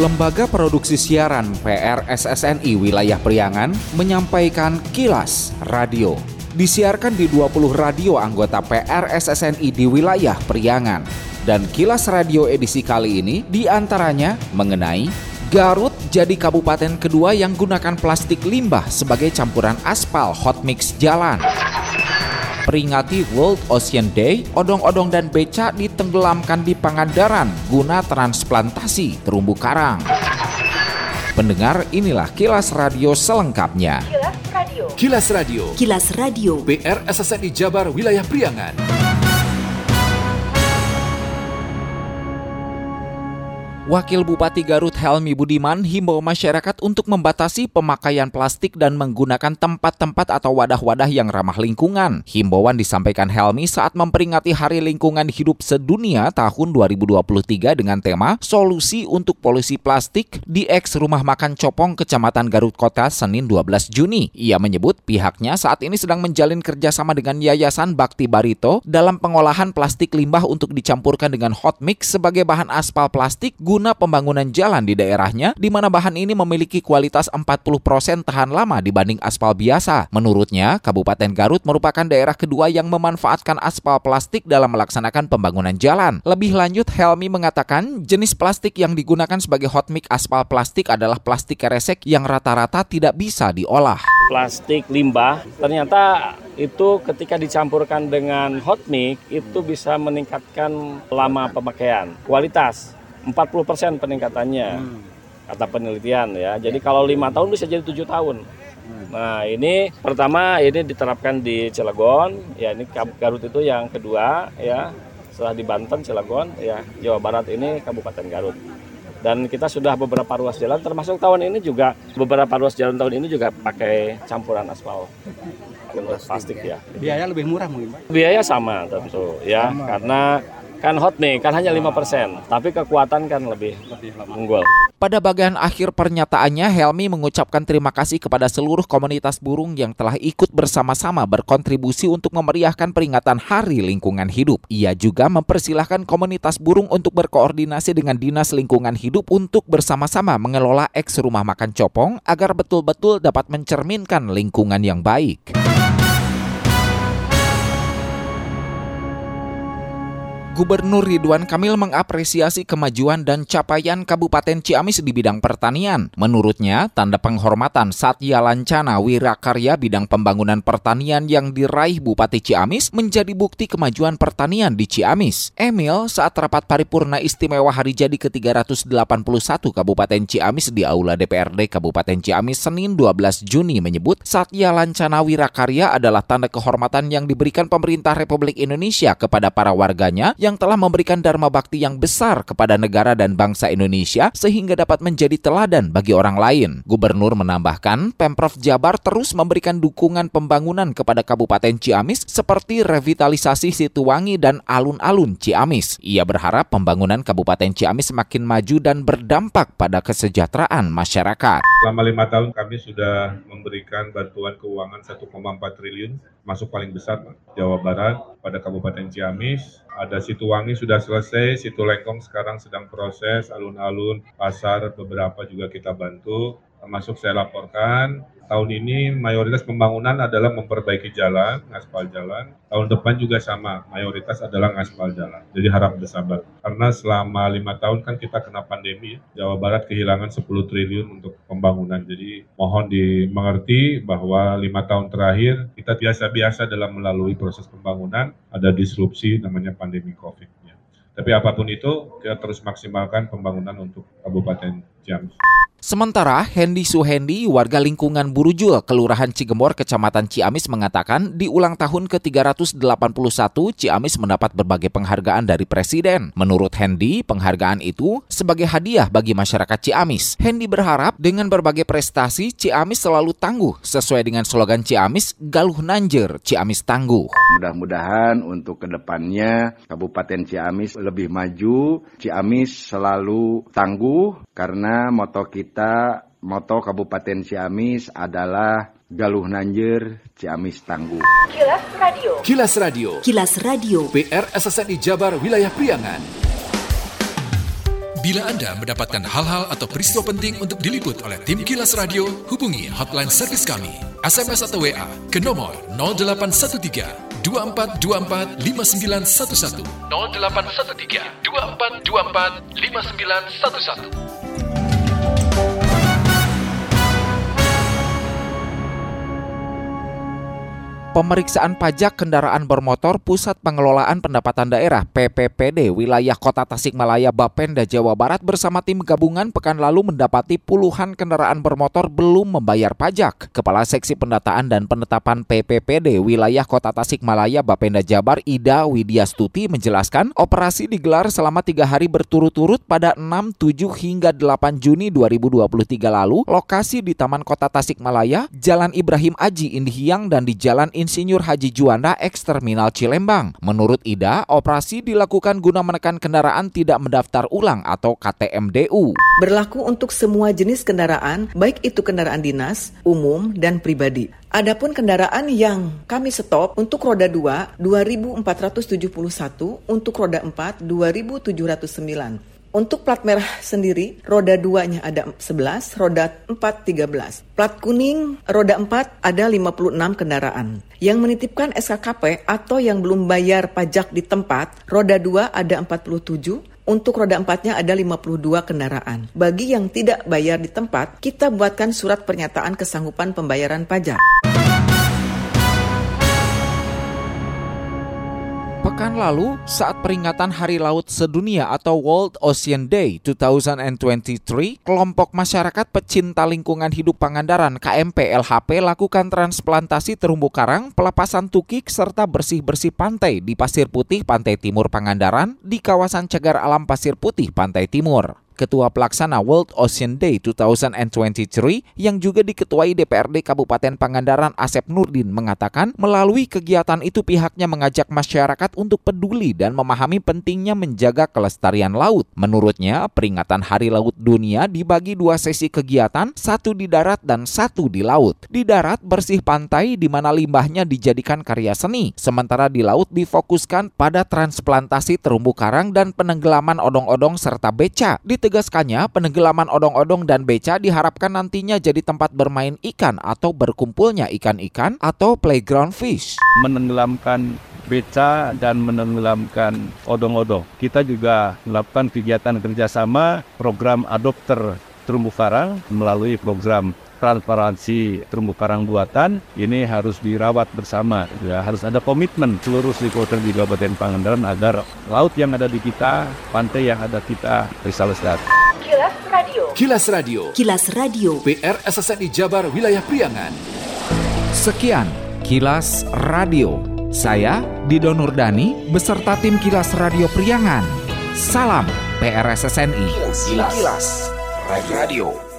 Lembaga Produksi Siaran PRSSNI Wilayah Priangan menyampaikan kilas radio. Disiarkan di 20 radio anggota PRSSNI di wilayah Priangan. Dan kilas radio edisi kali ini di antaranya mengenai Garut jadi kabupaten kedua yang gunakan plastik limbah sebagai campuran aspal hot mix jalan. Peringati World Ocean Day, odong-odong dan beca ditenggelamkan di Pangandaran guna transplantasi terumbu karang. Pendengar, inilah kilas radio selengkapnya. Kilas Radio. Kilas Radio. Kilas Radio. PR SSNI Jabar Wilayah Priangan. Wakil Bupati Garut Helmi Budiman himbau masyarakat untuk membatasi pemakaian plastik dan menggunakan tempat-tempat atau wadah-wadah yang ramah lingkungan. Himbauan disampaikan Helmi saat memperingati Hari Lingkungan Hidup Sedunia tahun 2023 dengan tema Solusi untuk Polusi Plastik di X Rumah Makan Copong Kecamatan Garut Kota Senin 12 Juni. Ia menyebut pihaknya saat ini sedang menjalin kerjasama dengan Yayasan Bakti Barito dalam pengolahan plastik limbah untuk dicampurkan dengan hot mix sebagai bahan aspal plastik guna guna pembangunan jalan di daerahnya di mana bahan ini memiliki kualitas 40% tahan lama dibanding aspal biasa. Menurutnya, Kabupaten Garut merupakan daerah kedua yang memanfaatkan aspal plastik dalam melaksanakan pembangunan jalan. Lebih lanjut, Helmi mengatakan jenis plastik yang digunakan sebagai hot mix aspal plastik adalah plastik keresek yang rata-rata tidak bisa diolah. Plastik limbah ternyata itu ketika dicampurkan dengan hot mix itu bisa meningkatkan lama pemakaian, kualitas 40% peningkatannya hmm. kata penelitian ya. Jadi kalau lima tahun bisa jadi tujuh tahun. Hmm. Nah ini pertama ini diterapkan di Cilegon, ya ini Garut itu yang kedua ya. Setelah di Banten, Cilegon, ya Jawa Barat ini Kabupaten Garut. Dan kita sudah beberapa ruas jalan, termasuk tahun ini juga beberapa ruas jalan tahun ini juga pakai campuran aspal plastik ya. Biaya lebih murah mungkin Pak? Biaya sama tentu ya, sama. karena kan hot nih kan hanya 5% tapi kekuatan kan lebih, lebih unggul. Pada bagian akhir pernyataannya Helmi mengucapkan terima kasih kepada seluruh komunitas burung yang telah ikut bersama-sama berkontribusi untuk memeriahkan peringatan Hari Lingkungan Hidup. Ia juga mempersilahkan komunitas burung untuk berkoordinasi dengan Dinas Lingkungan Hidup untuk bersama-sama mengelola eks rumah makan copong agar betul-betul dapat mencerminkan lingkungan yang baik. Gubernur Ridwan Kamil mengapresiasi kemajuan dan capaian Kabupaten Ciamis di bidang pertanian. Menurutnya, tanda penghormatan Satya Lancana Wirakarya bidang pembangunan pertanian yang diraih Bupati Ciamis menjadi bukti kemajuan pertanian di Ciamis. Emil saat rapat paripurna istimewa hari jadi ke-381 Kabupaten Ciamis di Aula DPRD Kabupaten Ciamis Senin 12 Juni menyebut Satya Lancana Wirakarya adalah tanda kehormatan yang diberikan pemerintah Republik Indonesia kepada para warganya yang yang telah memberikan dharma bakti yang besar kepada negara dan bangsa Indonesia sehingga dapat menjadi teladan bagi orang lain. Gubernur menambahkan, Pemprov Jabar terus memberikan dukungan pembangunan kepada Kabupaten Ciamis seperti revitalisasi Situwangi dan alun-alun Ciamis. Ia berharap pembangunan Kabupaten Ciamis semakin maju dan berdampak pada kesejahteraan masyarakat. Selama lima tahun kami sudah memberikan bantuan keuangan 1,4 triliun, masuk paling besar Jawa Barat pada Kabupaten Ciamis ada Situwangi sudah selesai, Situ Lengkong sekarang sedang proses, alun-alun, pasar beberapa juga kita bantu, termasuk saya laporkan tahun ini mayoritas pembangunan adalah memperbaiki jalan, aspal jalan. Tahun depan juga sama, mayoritas adalah aspal jalan. Jadi harap bersabar. Karena selama lima tahun kan kita kena pandemi, Jawa Barat kehilangan 10 triliun untuk pembangunan. Jadi mohon dimengerti bahwa lima tahun terakhir kita biasa-biasa dalam melalui proses pembangunan, ada disrupsi namanya pandemi COVID. Tapi apa pun itu, kita terus maksimalkan pembangunan untuk Kabupaten Ciamis. Sementara Hendy Suhendi, warga lingkungan Burujul, Kelurahan Cigembor, Kecamatan Ciamis mengatakan di ulang tahun ke-381 Ciamis mendapat berbagai penghargaan dari Presiden. Menurut Hendy, penghargaan itu sebagai hadiah bagi masyarakat Ciamis. Hendy berharap dengan berbagai prestasi Ciamis selalu tangguh sesuai dengan slogan Ciamis, Galuh Nanjer, Ciamis Tangguh. Mudah-mudahan untuk ke depannya Kabupaten Ciamis lebih maju, Ciamis selalu tangguh karena moto kita kita moto Kabupaten Ciamis adalah Galuh Nanjer, Ciamis Tangguh. Kilas Radio. Kilas Radio. Kilas Radio. PR SSNI Jabar Wilayah Priangan. Bila Anda mendapatkan hal-hal atau peristiwa penting untuk diliput oleh tim Kilas Radio, hubungi hotline servis kami. SMS atau WA ke nomor 0813 2424 5911 0813 2424 5911 Pemeriksaan pajak kendaraan bermotor Pusat Pengelolaan Pendapatan Daerah PPPD wilayah Kota Tasikmalaya Bapenda Jawa Barat bersama tim gabungan pekan lalu mendapati puluhan kendaraan bermotor belum membayar pajak. Kepala Seksi Pendataan dan Penetapan PPPD wilayah Kota Tasikmalaya Bapenda Jabar Ida Widyastuti menjelaskan operasi digelar selama tiga hari berturut-turut pada 6, 7 hingga 8 Juni 2023 lalu lokasi di Taman Kota Tasikmalaya, Jalan Ibrahim Aji Indihiyang dan di Jalan Insinyur Haji Juanda eks Terminal Cilembang. Menurut Ida, operasi dilakukan guna menekan kendaraan tidak mendaftar ulang atau KTMDU. Berlaku untuk semua jenis kendaraan, baik itu kendaraan dinas, umum, dan pribadi. Adapun kendaraan yang kami stop untuk roda 2 2471, untuk roda 4 2709. Untuk plat merah sendiri, roda 2-nya ada 11, roda 4 13. Plat kuning, roda 4 ada 56 kendaraan. Yang menitipkan SKKP atau yang belum bayar pajak di tempat, roda 2 ada 47, untuk roda 4-nya ada 52 kendaraan. Bagi yang tidak bayar di tempat, kita buatkan surat pernyataan kesanggupan pembayaran pajak. Pekan lalu, saat peringatan Hari Laut Sedunia atau World Ocean Day 2023, kelompok masyarakat pecinta lingkungan hidup Pangandaran KMP LHP lakukan transplantasi terumbu karang, pelepasan tukik, serta bersih-bersih pantai di Pasir Putih, Pantai Timur Pangandaran, di kawasan Cagar Alam Pasir Putih, Pantai Timur. Ketua Pelaksana World Ocean Day 2023 yang juga diketuai DPRD Kabupaten Pangandaran Asep Nurdin mengatakan melalui kegiatan itu pihaknya mengajak masyarakat untuk peduli dan memahami pentingnya menjaga kelestarian laut. Menurutnya, peringatan Hari Laut Dunia dibagi dua sesi kegiatan, satu di darat dan satu di laut. Di darat bersih pantai di mana limbahnya dijadikan karya seni, sementara di laut difokuskan pada transplantasi terumbu karang dan penenggelaman odong-odong serta beca. Ditegaskannya, penenggelaman odong-odong dan beca diharapkan nantinya jadi tempat bermain ikan atau berkumpulnya ikan-ikan atau playground fish. menenggelamkan beca dan menenggelamkan odong-odong. Kita juga melakukan kegiatan kerjasama program adopter terumbu karang melalui program transparansi terumbu karang buatan ini harus dirawat bersama ya harus ada komitmen seluruh stakeholder di Kabupaten Pangandaran agar laut yang ada di kita pantai yang ada kita bisa lestari. Kilas Radio. Kilas Radio, Kilas Radio. PR SSNI Jabar Wilayah Priangan. Sekian Kilas Radio. Saya Dido Nurdani beserta tim Kilas Radio Priangan. Salam PRSSNI. Kilas, Radio.